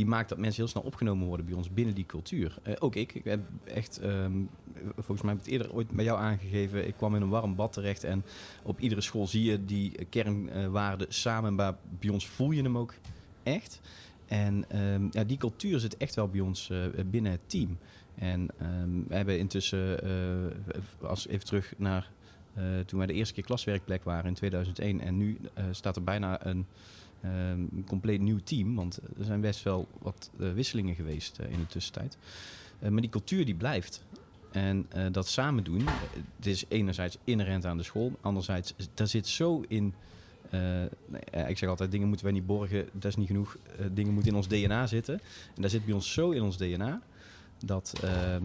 C: die maakt dat mensen heel snel opgenomen worden bij ons binnen die cultuur. Uh, ook ik, ik heb echt, um, volgens mij heb ik het eerder ooit bij jou aangegeven, ik kwam in een warm bad terecht en op iedere school zie je die kernwaarden samen, maar bij ons voel je hem ook echt. En um, ja, die cultuur zit echt wel bij ons uh, binnen het team. En um, we hebben intussen, als even terug naar toen wij de eerste keer klaswerkplek waren in 2001. En nu staat er bijna een um, compleet nieuw team. Want er zijn best wel wat wisselingen geweest in de tussentijd. maar die cultuur die blijft. En dat samen doen, het is enerzijds inherent aan de school. Anderzijds, daar zit zo in... Uh, ik zeg altijd, dingen moeten wij niet borgen, dat is niet genoeg. Dingen moeten in ons DNA zitten. En daar zit bij ons zo in ons DNA dat, uh,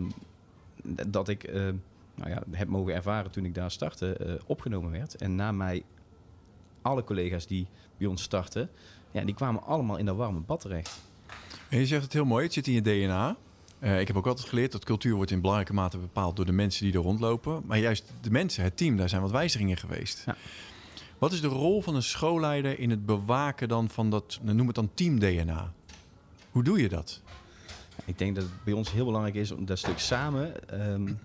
C: dat ik nou ja, heb mogen ervaren toen ik daar startte, opgenomen werd. En na mij alle collega's die bij ons starten, ja, die kwamen allemaal in dat warme bad terecht.
A: En je zegt het heel mooi, het zit in je DNA. Uh, ik heb ook altijd geleerd dat cultuur wordt in belangrijke mate bepaald door de mensen die er rondlopen. Maar juist de mensen, het team, daar zijn wat wijzigingen geweest.
C: Ja.
A: Wat is de rol van een schoolleider in het bewaken dan van dat, noem het dan team-DNA? Hoe doe je dat?
C: Ik denk dat het bij ons heel belangrijk is om dat stuk samen. Um,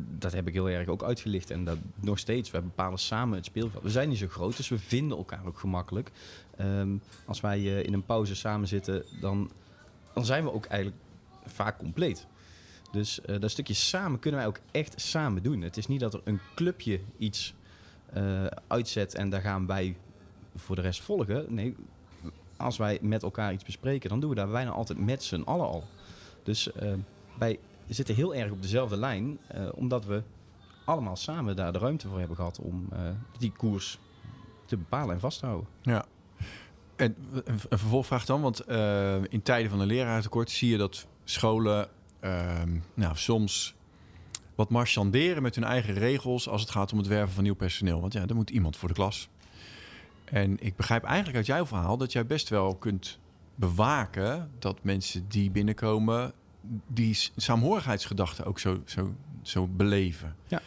C: dat heb ik heel erg ook uitgelicht. En dat nog steeds. We bepalen samen het speelveld. We zijn niet zo groot, dus we vinden elkaar ook gemakkelijk. Um, als wij uh, in een pauze samen zitten, dan, dan zijn we ook eigenlijk vaak compleet. Dus uh, dat stukje samen kunnen wij ook echt samen doen. Het is niet dat er een clubje iets uh, uitzet en daar gaan wij voor de rest volgen. Nee, als wij met elkaar iets bespreken, dan doen we daar bijna altijd met z'n allen al. Dus uh, wij zitten heel erg op dezelfde lijn, uh, omdat we allemaal samen daar de ruimte voor hebben gehad om uh, die koers te bepalen en vast te houden.
A: Ja. En een vervolgvraag dan, want uh, in tijden van een leraartekort zie je dat scholen nou, soms wat marchanderen met hun eigen regels als het gaat om het werven van nieuw personeel. Want ja, er moet iemand voor de klas. En ik begrijp eigenlijk uit jouw verhaal dat jij best wel kunt bewaken dat mensen die binnenkomen die saamhorigheidsgedachte ook zo, zo, zo beleven.
C: Ja.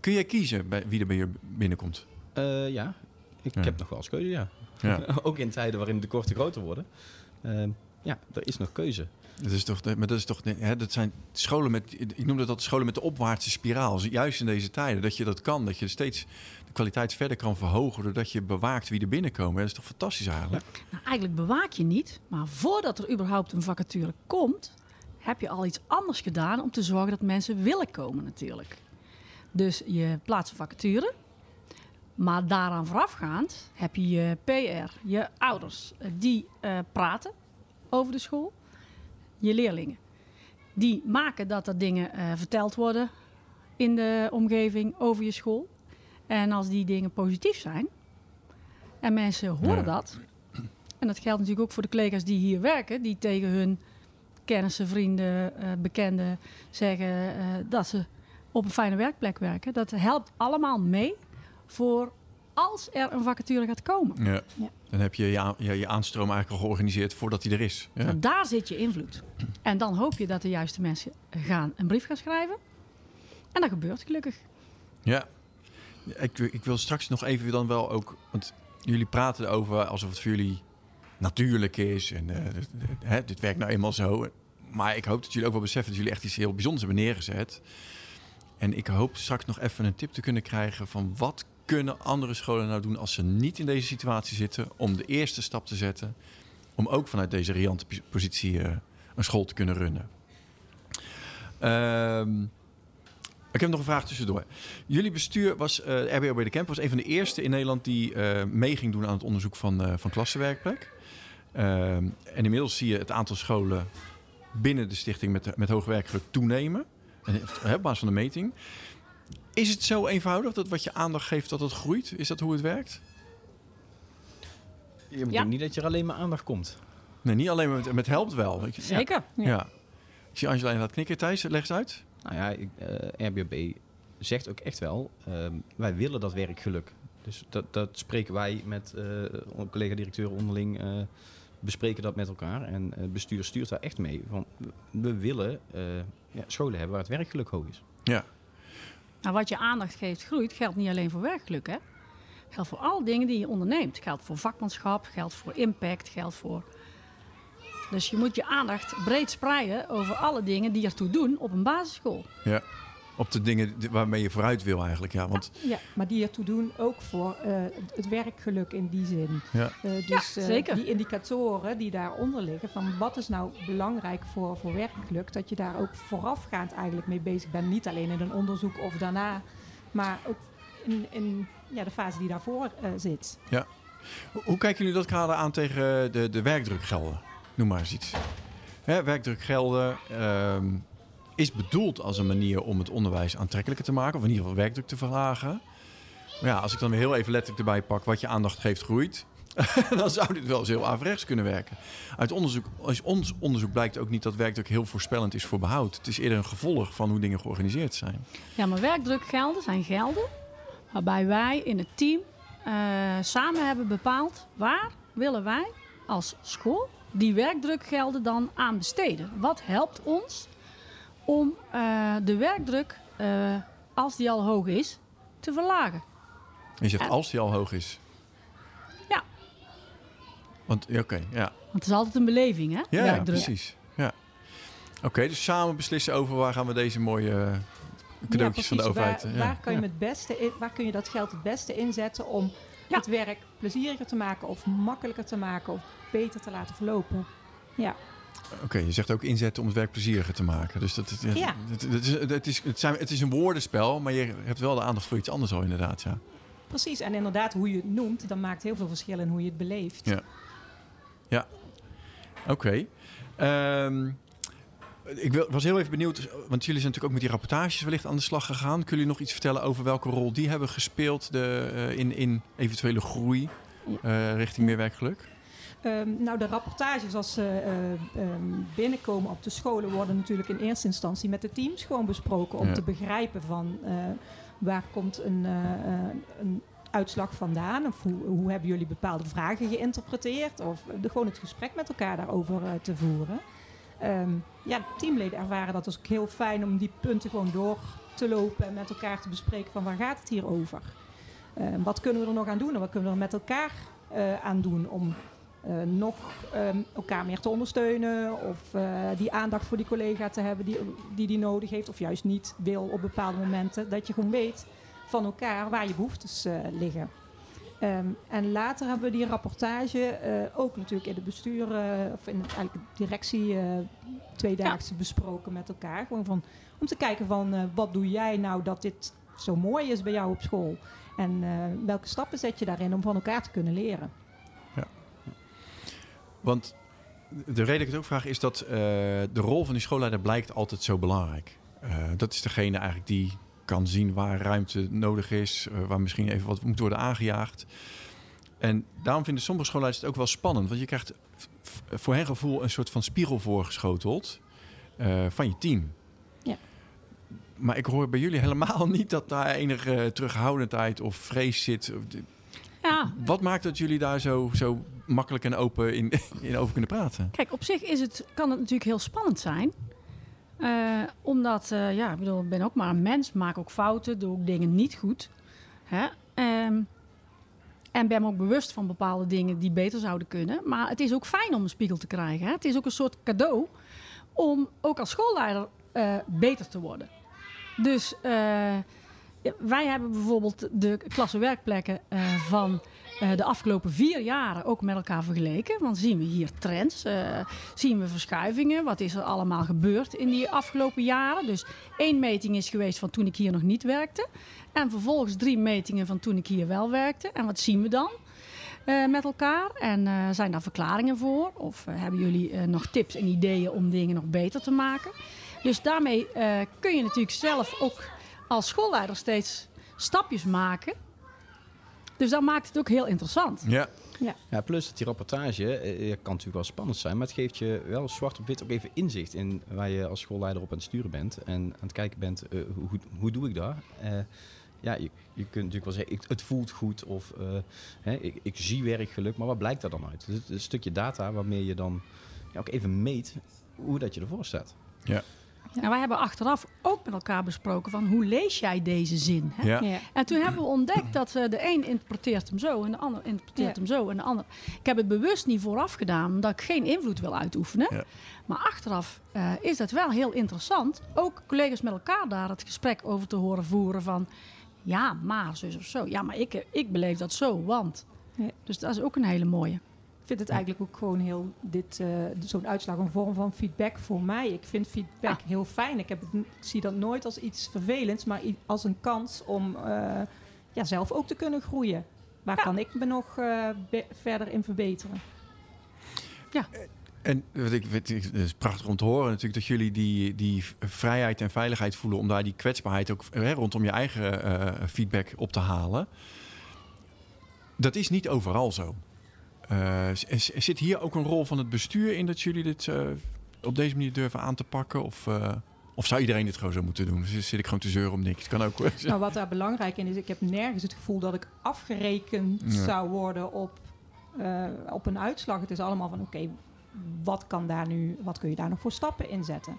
A: Kun jij kiezen bij wie er bij je binnenkomt?
C: Uh, ja, ik
A: Ja.
C: heb nog wel eens keuze, ja.
A: Ja. (laughs)
C: ook in tijden waarin de tekorten groter worden. Uh, ja, er is nog keuze.
A: Dat is toch, de- maar dat is toch, hè, dat zijn scholen met, ik noem dat, dat scholen met de opwaartse spiraal. Dus Juist in deze tijden, dat je dat kan, dat je steeds de kwaliteit verder kan verhogen, doordat je bewaakt wie er binnenkomen. Dat is toch fantastisch eigenlijk?
B: Nou, eigenlijk bewaak je niet, maar voordat er überhaupt een vacature komt, heb je al iets anders gedaan om te zorgen dat mensen willen komen natuurlijk. Dus je plaatst een vacature, maar daaraan voorafgaand heb je je PR, je ouders, eh, die eh, praten over de school, je leerlingen. Die maken dat er dingen eh, verteld worden in de omgeving over je school. En als die dingen positief zijn en mensen horen
A: Ja.
B: dat, en dat geldt natuurlijk ook voor de collega's die hier werken, die tegen hun kennissen, vrienden, eh, bekenden zeggen eh, dat ze op een fijne werkplek werken. Dat helpt allemaal mee voor als er een vacature gaat komen.
A: Ja.
D: Ja.
A: Dan heb je je, je je aanstroom eigenlijk al georganiseerd voordat die er is. Ja.
B: Daar zit je invloed. En dan hoop je dat de juiste mensen gaan een brief gaan schrijven. En dat gebeurt gelukkig.
A: Ja. Ik, ik wil straks nog even dan wel ook... Want jullie praten erover alsof het voor jullie natuurlijk is. En eh, dit- dit- hè, dit werkt nou eenmaal zo. Maar ik hoop dat jullie ook wel beseffen dat jullie echt iets heel bijzonders hebben neergezet. En ik hoop straks nog even een tip te kunnen krijgen van wat kunnen andere scholen nou doen als ze niet in deze situatie zitten om de eerste stap te zetten om ook vanuit deze riante pos- positie eh, een school te kunnen runnen. Ehm, ik heb nog een vraag tussendoor. Jullie bestuur was, eh RBO bij de Camp was een van de eerste in Nederland die eh, mee ging doen aan het onderzoek van, eh van klassenwerkplek. Ehm, en inmiddels zie je het aantal scholen binnen de stichting met, met hoog werkgeluk toenemen. En, hè, op basis van de meting. Is het zo eenvoudig dat wat je aandacht geeft dat het groeit? Is dat hoe het werkt?
C: Je bedoelt
B: Ja.
C: niet dat je er alleen maar aandacht komt.
A: Nee, niet alleen met, met helpt wel. weet je.
B: Zeker.
A: Ja. Ik zie Angela inderdaad knikken. Thijs, leg eens uit.
C: Nou ja, ik, eh, RBB zegt ook echt wel, ehm, wij willen dat werkgeluk. Dus dat, dat spreken wij met eh collega-directeur onderling, eh, bespreken dat met elkaar. En eh, het bestuur stuurt daar echt mee. Van, we willen eh, ja, scholen hebben waar het werkgeluk hoog is.
A: Ja.
B: Nou, wat je aandacht geeft groeit, geldt niet alleen voor werkgeluk. Hè? Geldt voor alle dingen die je onderneemt. Geldt voor vakmanschap, geldt voor impact, geldt voor... Dus je moet je aandacht breed spreiden over alle dingen die ertoe doen op een basisschool.
A: ja. Op de dingen waarmee je vooruit wil eigenlijk. Ja, want
D: Ja, maar die ertoe doen ook voor eh, het- werkgeluk in die zin.
A: ja.
D: Eh, dus
B: Ja,
D: eh,
B: zeker.
D: die indicatoren die daaronder liggen, van wat is nou belangrijk voor, voor werkgeluk, dat je daar ook voorafgaand eigenlijk mee bezig bent. Niet alleen in een onderzoek of daarna, maar ook in, in ja, de fase die daarvoor eh, zit.
A: Hoe- Hoe kijken jullie dat kader aan tegen de, de werkdrukgelden? Noem maar eens iets. Hè, werkdrukgelden ehm, is bedoeld als een manier om het onderwijs aantrekkelijker te maken. Of in ieder geval werkdruk te verlagen. Maar ja, als ik dan weer heel even letterlijk erbij pak... wat je aandacht geeft groeit... (laughs) dan zou dit wel eens heel averechts kunnen werken. Uit onderzoek, ons onderzoek blijkt ook niet dat werkdruk heel voorspellend is voor behoud. Het is eerder een gevolg van hoe dingen georganiseerd zijn.
B: Ja, maar werkdrukgelden zijn gelden waarbij wij in het team eh, samen hebben bepaald waar willen wij als school die werkdrukgelden dan aan besteden. Wat helpt ons om eh, de werkdruk, eh, als die al hoog is, te verlagen?
A: Je zegt als die al hoog is.
B: Ja.
A: Want, ja, oké, ja.
B: Want het is altijd een beleving, hè?
A: Ja, precies. Ja. Oké, dus samen beslissen over waar gaan we deze mooie eh, cadeautjes van de
D: precies.
A: overheid...
D: Waar,
A: ja.
D: waar, kan je het beste in- waar kun je dat geld het beste inzetten om
B: Ja.
D: het werk plezieriger te maken of makkelijker te maken of beter te laten verlopen? Ja,
A: Oké, je zegt ook inzetten om het werk plezieriger te maken. Dus dat, het,
D: Ja.
A: het, het, is, het, is, het, zijn, het is een woordenspel, maar je hebt wel de aandacht voor iets anders al inderdaad, ja.
D: precies. En inderdaad, hoe je het noemt, dat maakt heel veel verschil in hoe je het beleeft.
A: Ja. Oké. Ehm, ik wil, was heel even benieuwd, want jullie zijn natuurlijk ook met die rapportages wellicht aan de slag gegaan. Kunnen jullie nog iets vertellen over welke rol die hebben gespeeld de, eh, in, in eventuele groei eh, richting meer werkgeluk?
D: Ehm, nou, de rapportages als ze eh, ehm, binnenkomen op de scholen worden natuurlijk in eerste instantie met de teams gewoon besproken om
A: Ja.
D: te begrijpen van eh, waar komt een, eh, een uitslag vandaan of hoe, hoe hebben jullie bepaalde vragen geïnterpreteerd of de, gewoon het gesprek met elkaar daarover te voeren. Ehm, ja, teamleden ervaren dat dus ook heel fijn om die punten gewoon door te lopen en met elkaar te bespreken van waar gaat het hier over? Wat kunnen we er nog aan doen en wat kunnen we er met elkaar aan doen om eh, nog ehm, elkaar meer te ondersteunen of eh, die aandacht voor die collega te hebben die, die die nodig heeft of juist niet wil op bepaalde momenten. Dat je gewoon weet van elkaar waar je behoeftes eh, liggen. Ehm, en later hebben we die rapportage ook natuurlijk in het bestuur of in het, eigenlijk de directie tweedaagse besproken met elkaar. Gewoon van, om te kijken van wat doe jij nou dat dit zo mooi is bij jou op school? En welke stappen zet je daarin om van elkaar te kunnen leren?
A: Want de reden dat ik het ook vraag is dat eh, de rol van die schoolleider blijkt altijd zo belangrijk. Eh, dat is degene eigenlijk die kan zien waar ruimte nodig is, eh, waar misschien even wat moet worden aangejaagd. En daarom vinden sommige schoolleiders het ook wel spannend, want je krijgt voor hen gevoel een soort van spiegel voorgeschoteld van je team.
D: Ja.
A: Maar ik hoor bij jullie helemaal niet dat daar enige terughoudendheid of vrees zit.
B: Ja,
A: Wat maakt dat jullie daar zo, zo makkelijk en open in, (laughs) in over kunnen praten?
B: Kijk, op zich is het, kan het natuurlijk heel spannend zijn. Eh, omdat, eh, ja, ik bedoel, ik ben ook maar een mens, maak ook fouten, doe ook dingen niet goed. Hè? Ehm, en ben me ook bewust van bepaalde dingen die beter zouden kunnen. Maar het is ook fijn om een spiegel te krijgen. Hè? Het is ook een soort cadeau om ook als schoolleider eh, beter te worden. Dus wij hebben bijvoorbeeld de klassenwerkplekken eh, van de afgelopen vier jaren ook met elkaar vergeleken. Want zien we hier trends, eh, zien we verschuivingen. Wat is er allemaal gebeurd in die afgelopen jaren? Dus één meting is geweest van toen ik hier nog niet werkte. En vervolgens drie metingen van toen ik hier wel werkte. En wat zien we dan? eh, met elkaar? En eh, zijn daar verklaringen voor? Of eh, hebben jullie eh, nog tips en ideeën om dingen nog beter te maken? Dus daarmee eh, kun je natuurlijk zelf ook als schoolleider steeds stapjes maken. Dus dat maakt het ook heel interessant.
A: Ja,
C: Ja, plus dat die rapportage eh, kan natuurlijk wel spannend zijn, maar het geeft je wel zwart op wit ook even inzicht in waar je als schoolleider op aan het sturen bent en aan het kijken bent, eh, hoe, hoe, hoe doe ik dat? Eh, ja, je, je kunt natuurlijk wel zeggen, ik, het voelt goed of eh, hè, ik, ik zie werkgeluk, maar wat blijkt daar dan uit? Dus het is een stukje data waarmee je dan ja, ook even meet hoe dat je ervoor staat.
B: En wij hebben achteraf ook met elkaar besproken van hoe lees jij deze zin? Hè?
A: ja.
D: Ja.
B: En toen hebben we ontdekt dat eh, de een interpreteert hem zo en de ander interpreteert
D: Ja.
B: hem zo en de ander. Ik heb het bewust niet vooraf gedaan, omdat ik geen invloed wil uitoefenen.
A: Ja.
B: Maar achteraf eh, is dat wel heel interessant. Ook collega's met elkaar daar het gesprek over te horen voeren van... Ja, maar zus of zo. Ja, maar ik, eh, ik beleef dat zo, want...
D: Ja.
B: Dus dat is ook een hele mooie.
D: Ik vind het eigenlijk ook gewoon heel, dit, eh, zo'n uitslag een vorm van feedback voor mij. Ik vind feedback
B: Ja.
D: heel fijn. Ik, heb het, ik zie dat nooit als iets vervelends, maar als een kans om eh, ja, zelf ook te kunnen groeien. Waar
B: Ja.
D: kan ik me nog eh, verder in verbeteren?
A: En wat ik, weet, ik- het is prachtig om te horen natuurlijk dat jullie die, die vrijheid en veiligheid voelen om daar die kwetsbaarheid ook hè, rondom je eigen eh, feedback op te halen. Dat is niet overal zo. Eh, zit hier ook een rol van het bestuur in dat jullie dit eh, op deze manier durven aan te pakken? Of, eh, of zou iedereen dit gewoon zo moeten doen? Dus zit ik gewoon te zeuren om niks? Het kan ook. hoor.
D: Nou, wat daar belangrijk in is, ik heb nergens het gevoel dat ik afgerekend
A: Ja.
D: zou worden op, eh, op een uitslag. Het is allemaal van, oké, wat kan daar nu, wat kun je daar nog voor stappen inzetten?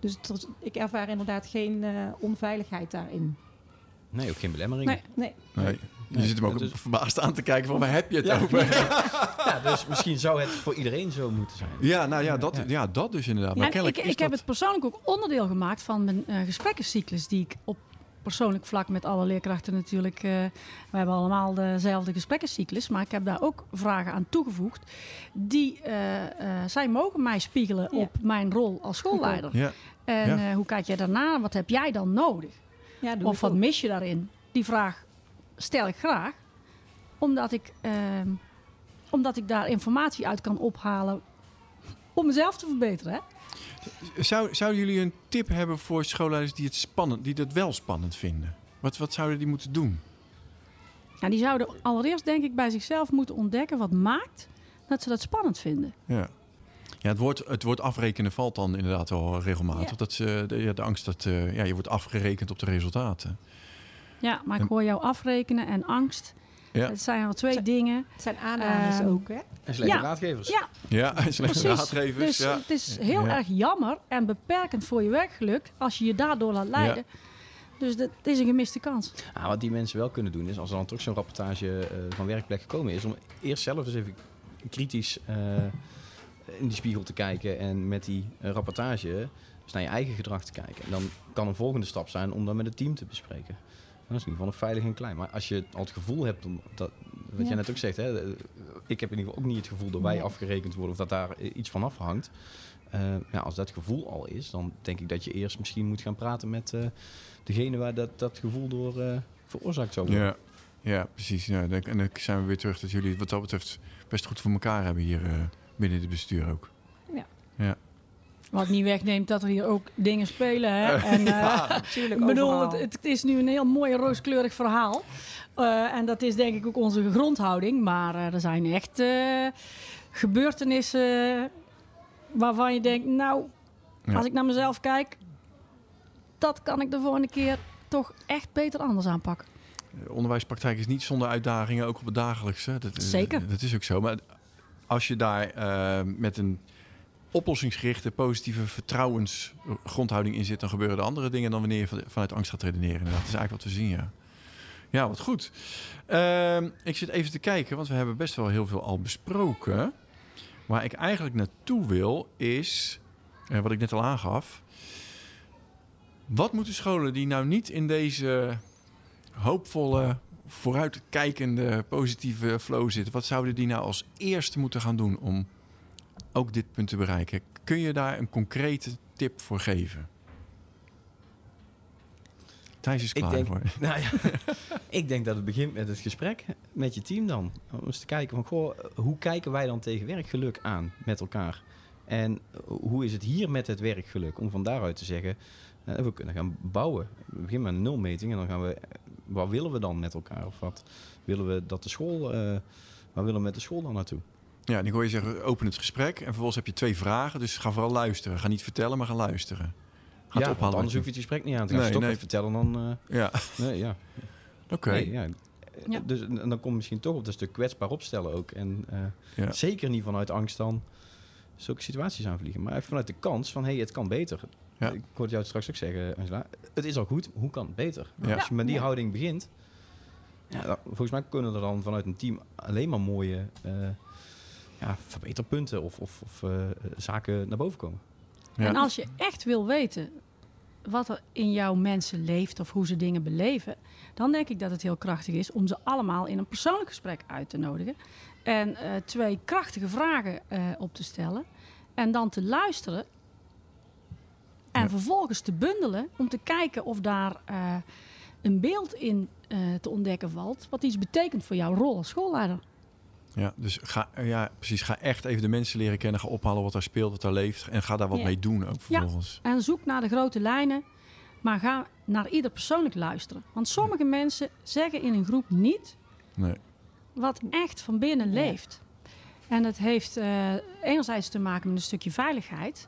D: Dus het is- ik ervaar inderdaad geen eh, onveiligheid daarin.
C: Nee, ook geen belemmeringen.
B: Nee.
D: Nee,
A: Nee. Je zit hem ook
C: Dus-
A: verbaasd aan te kijken van waar heb je het
C: Ja.
A: over? (laughs)
C: Ja, dus misschien zou het voor iedereen zo moeten zijn.
A: Ja, nou ja, dat,
C: Ja.
A: ja, dat dus inderdaad. Maar
B: ik, ik heb het persoonlijk ook onderdeel gemaakt van mijn eh gesprekkencyclus die ik op persoonlijk vlak met alle leerkrachten natuurlijk. eh, we hebben allemaal dezelfde gesprekkencyclus, maar ik heb daar ook vragen aan toegevoegd. Die eh, eh, zij mogen mij spiegelen
D: Ja.
B: op mijn rol als schoolleider.
A: Ja,
B: En
A: Ja.
B: eh, hoe kijk jij daarna? Wat heb jij dan nodig? Of wat mis je daarin? Die vraag stel ik graag, omdat ik, ehm, omdat ik daar informatie uit kan ophalen om mezelf te verbeteren. Hè?
A: Zou, zouden jullie een tip hebben voor schoolleiders die het spannend, die dat wel spannend vinden? Wat, wat zouden die moeten doen?
B: Ja, die zouden allereerst denk ik bij zichzelf moeten ontdekken wat maakt dat ze dat spannend vinden.
A: Ja. Ja, het woord, het woord afrekenen valt dan inderdaad wel regelmatig.
D: Ja.
A: Dat ze, de, ja, de angst dat eh, ja, je wordt afgerekend op de resultaten.
B: Ja, maar ik
A: En-
B: hoor jou afrekenen en angst.
A: Ja.
B: Het zijn al twee dingen.
D: Het zijn aannames
B: Ehm,
D: ook, hè?
C: En slechte
B: Ja.
C: raadgevers.
B: Ja,
A: Ja, slechte
B: precies.
A: raadgevers.
B: Dus
A: ja.
B: het is heel
A: Ja.
B: erg jammer en beperkend voor je werkgeluk als je je daardoor laat leiden. Dus dat het is een gemiste kans.
C: Ah, wat die mensen wel kunnen doen is, als er dan toch zo'n rapportage eh, van werkplek gekomen is, om eerst zelf eens even kritisch eh, in die spiegel te kijken en met die eh, rapportage eens naar je eigen gedrag te kijken. En dan kan een volgende stap zijn om dat met het team te bespreken. Dat is in ieder geval een veilig en klein. Maar als je al het gevoel hebt, om dat, wat
B: Ja.
C: jij net ook zegt, hè, eh, ik heb in ieder geval ook niet het gevoel dat wij
D: Nee.
C: afgerekend worden of dat daar iets van afhangt. Eh, ja, als dat gevoel al is, dan denk ik dat je eerst misschien moet gaan praten met eh, degene waar dat, dat gevoel door eh, veroorzaakt zou worden.
A: Ja, ja precies. Ja, dan- en dan zijn we weer terug dat jullie wat dat betreft best goed voor elkaar hebben hier binnen het bestuur ook.
B: Wat niet wegneemt dat er hier ook dingen spelen. Hè? (laughs) En, eh,
D: Natuurlijk
B: ik bedoel, het, het is nu een heel mooi rooskleurig verhaal. Eh, en dat is denk ik ook onze grondhouding. Maar eh, er zijn echt eh, gebeurtenissen waarvan je denkt... Nou,
A: Ja.
B: als ik naar mezelf kijk... Dat kan ik de volgende keer toch echt beter anders aanpakken.
A: Onderwijspraktijk is niet zonder uitdagingen, ook op het dagelijkse. Dat, eh,
B: Zeker.
A: Dat is ook zo. Maar als je daar eh, met een oplossingsgerichte, positieve vertrouwensgrondhouding in zit, dan gebeuren er andere dingen dan wanneer je van- vanuit angst gaat redeneren. Dat is eigenlijk wat we zien, ja. Ja, wat goed. Ehm, ik zit even te kijken, want we hebben best wel heel veel al besproken. Waar ik eigenlijk naartoe wil is, eh, wat ik net al aangaf. Wat moeten scholen die nou niet in deze hoopvolle, vooruitkijkende, positieve flow zitten, wat zouden die nou als eerste moeten gaan doen om ook dit punt te bereiken? Kun je daar een concrete tip voor geven? Thijs is
C: Ik
A: klaar
C: denk-
A: voor. (laughs)
C: Nou ja, (laughs) ik denk dat het begint met het gesprek met je team dan. Om eens te kijken van, goh, hoe kijken wij dan tegen werkgeluk aan met elkaar? En hoe is het hier met het werkgeluk? Om van daaruit te zeggen, eh, we kunnen gaan bouwen. We beginnen met een nulmeting en dan gaan we, wat willen we dan met elkaar? Of wat willen we dat de school, eh waar willen we met de school dan naartoe?
A: Ja, en ik hoor je zeggen, open het gesprek. En vervolgens heb je twee vragen, dus ga vooral luisteren. Ga niet vertellen, maar ga luisteren. Ga
C: ja,
A: het ophalen.
C: anders hoef je het gesprek niet aan te gaan.
A: Nee, nee.
C: het vertellen, dan...
A: je- Ja,
C: eh, nee, ja. (laughs)
A: oké.
C: Nee, ja.
B: Ja.
C: Dus en dan kom je misschien toch op dat stuk kwetsbaar opstellen ook. En eh,
A: Ja.
C: zeker niet vanuit angst dan zulke situaties aanvliegen. Maar vanuit de kans van, hé, hey, het kan beter.
A: Ja.
C: Ik hoorde jou straks ook zeggen, Angela. Het is al goed, hoe kan het beter?
A: Ja.
C: Als je met die
D: Ja.
C: houding begint... Ja, dan- volgens mij kunnen er dan vanuit een team alleen maar mooie eh, ja, verbeterpunten of, of, of eh, zaken naar boven komen.
A: Ja.
B: En als je echt wil weten wat er in jouw mensen leeft of hoe ze dingen beleven, dan denk ik dat het heel krachtig is om ze allemaal in een persoonlijk gesprek uit te nodigen. En eh, twee krachtige vragen eh, op te stellen. En dan te luisteren. En
A: Ja.
B: vervolgens te bundelen om te kijken of daar eh, een beeld in eh, te ontdekken valt. Wat iets betekent voor jouw rol als schoolleider.
A: Ja, dus ga, ja, precies, ga echt even de mensen leren kennen. Ga ophalen wat daar speelt, wat daar leeft. En ga daar wat
D: Ja.
A: mee doen ook vervolgens.
B: En zoek naar de grote lijnen, maar ga naar ieder persoonlijk luisteren. Want sommige mensen zeggen in een groep niet
A: Nee.
B: wat echt van binnen
D: Ja.
B: leeft. En dat heeft eh, enerzijds te maken met een stukje veiligheid.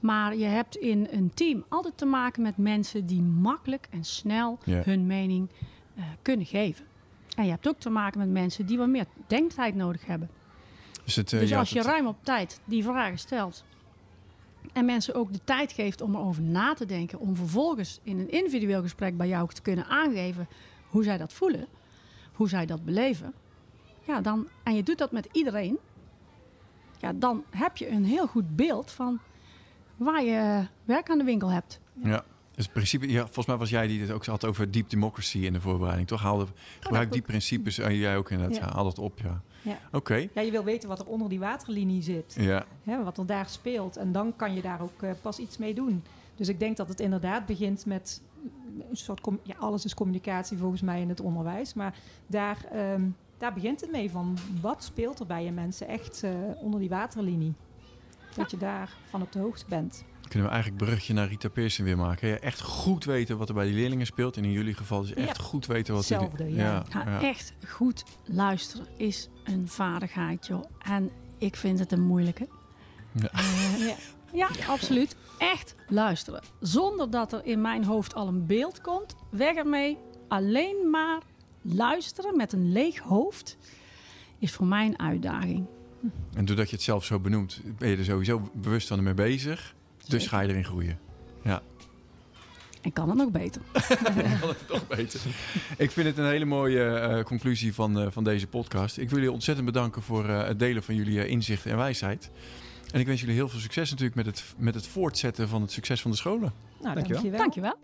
B: Maar je hebt in een team altijd te maken met mensen die makkelijk en snel
A: Ja.
B: hun mening eh, kunnen geven. En je hebt ook te maken met mensen die wat meer denktijd nodig hebben.
A: Dus, het, eh,
B: Dus
A: ja,
B: als je
A: het-
B: ruim op tijd die vragen stelt en mensen ook de tijd geeft om erover na te denken, om vervolgens in een individueel gesprek bij jou te kunnen aangeven hoe zij dat voelen, hoe zij dat beleven, ja, dan, en je doet dat met iedereen, ja, dan heb je een heel goed beeld van waar je werk aan de winkel hebt.
A: Ja. Dus het principe, ja, volgens mij was jij die het ook had over deep democracy in de voorbereiding, toch? Haalde, gebruik die principes, en jij ook inderdaad, ja.
D: Ja.
A: haal dat op, ja.
D: Ja.
A: Oké,
D: Ja, je wil weten wat er onder die waterlinie zit.
A: ja.
D: Hè, wat er daar speelt. En dan kan je daar ook eh, pas iets mee doen. Dus ik denk dat het inderdaad begint met een soort... Ja, alles is communicatie volgens mij in het onderwijs. Maar daar, ehm, daar begint het mee van... wat speelt er bij je mensen echt eh, onder die waterlinie? Dat je daar van op de hoogte bent.
A: Kunnen we eigenlijk een brugje naar Rita Pearson weer maken? Ja, echt goed weten wat er bij die leerlingen speelt. En in jullie geval dus echt
D: Ja.
A: goed weten wat.
D: Hetzelfde, ja.
B: Ja,
A: ja.
B: Echt goed luisteren is een vaardigheid, joh. En ik vind het een moeilijke.
A: Ja.
B: Eh,
D: Ja.
B: Ja, absoluut. Echt luisteren. Zonder dat er in mijn hoofd al een beeld komt. Weg ermee. Alleen maar luisteren met een leeg hoofd is voor mij een uitdaging.
A: En doordat je het zelf zo benoemt, ben je er sowieso bewust van ermee bezig. Dus ga je erin groeien. Ja,
B: En kan het nog beter. (laughs)
A: kan het nog beter. Ik vind het een hele mooie eh, conclusie van, eh, van deze podcast. Ik wil jullie ontzettend bedanken voor eh, het delen van jullie eh, inzichten en wijsheid. En ik wens jullie heel veel succes natuurlijk met het, met het voortzetten van het succes van de scholen.
D: Nou,
C: Dankjewel.
D: dankjewel.
B: Dankjewel.